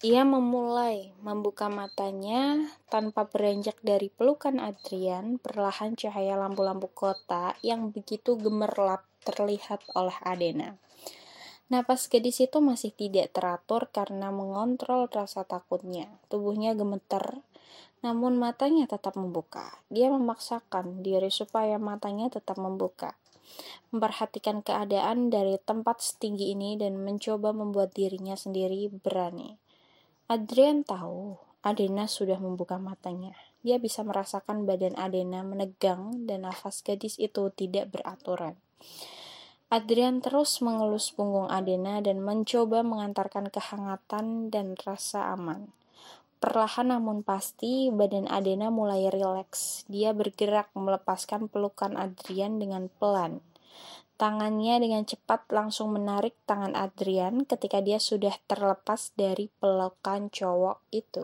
Ia memulai membuka matanya tanpa beranjak dari pelukan Adrian. Perlahan cahaya lampu-lampu kota yang begitu gemerlap terlihat oleh Adena. Napas gadis itu masih tidak teratur karena mengontrol rasa takutnya. Tubuhnya gemeter, namun matanya tetap membuka. Dia memaksakan diri supaya matanya tetap membuka. Memperhatikan keadaan dari tempat setinggi ini dan mencoba membuat dirinya sendiri berani. Adrian tahu Adena sudah membuka matanya. Dia bisa merasakan badan Adena menegang dan nafas gadis itu tidak beraturan. Adrian terus mengelus punggung Adena dan mencoba mengantarkan kehangatan dan rasa aman. Perlahan namun pasti, badan Adena mulai rileks. Dia bergerak melepaskan pelukan Adrian dengan pelan. Tangannya dengan cepat langsung menarik tangan Adrian ketika dia sudah terlepas dari pelukan cowok itu.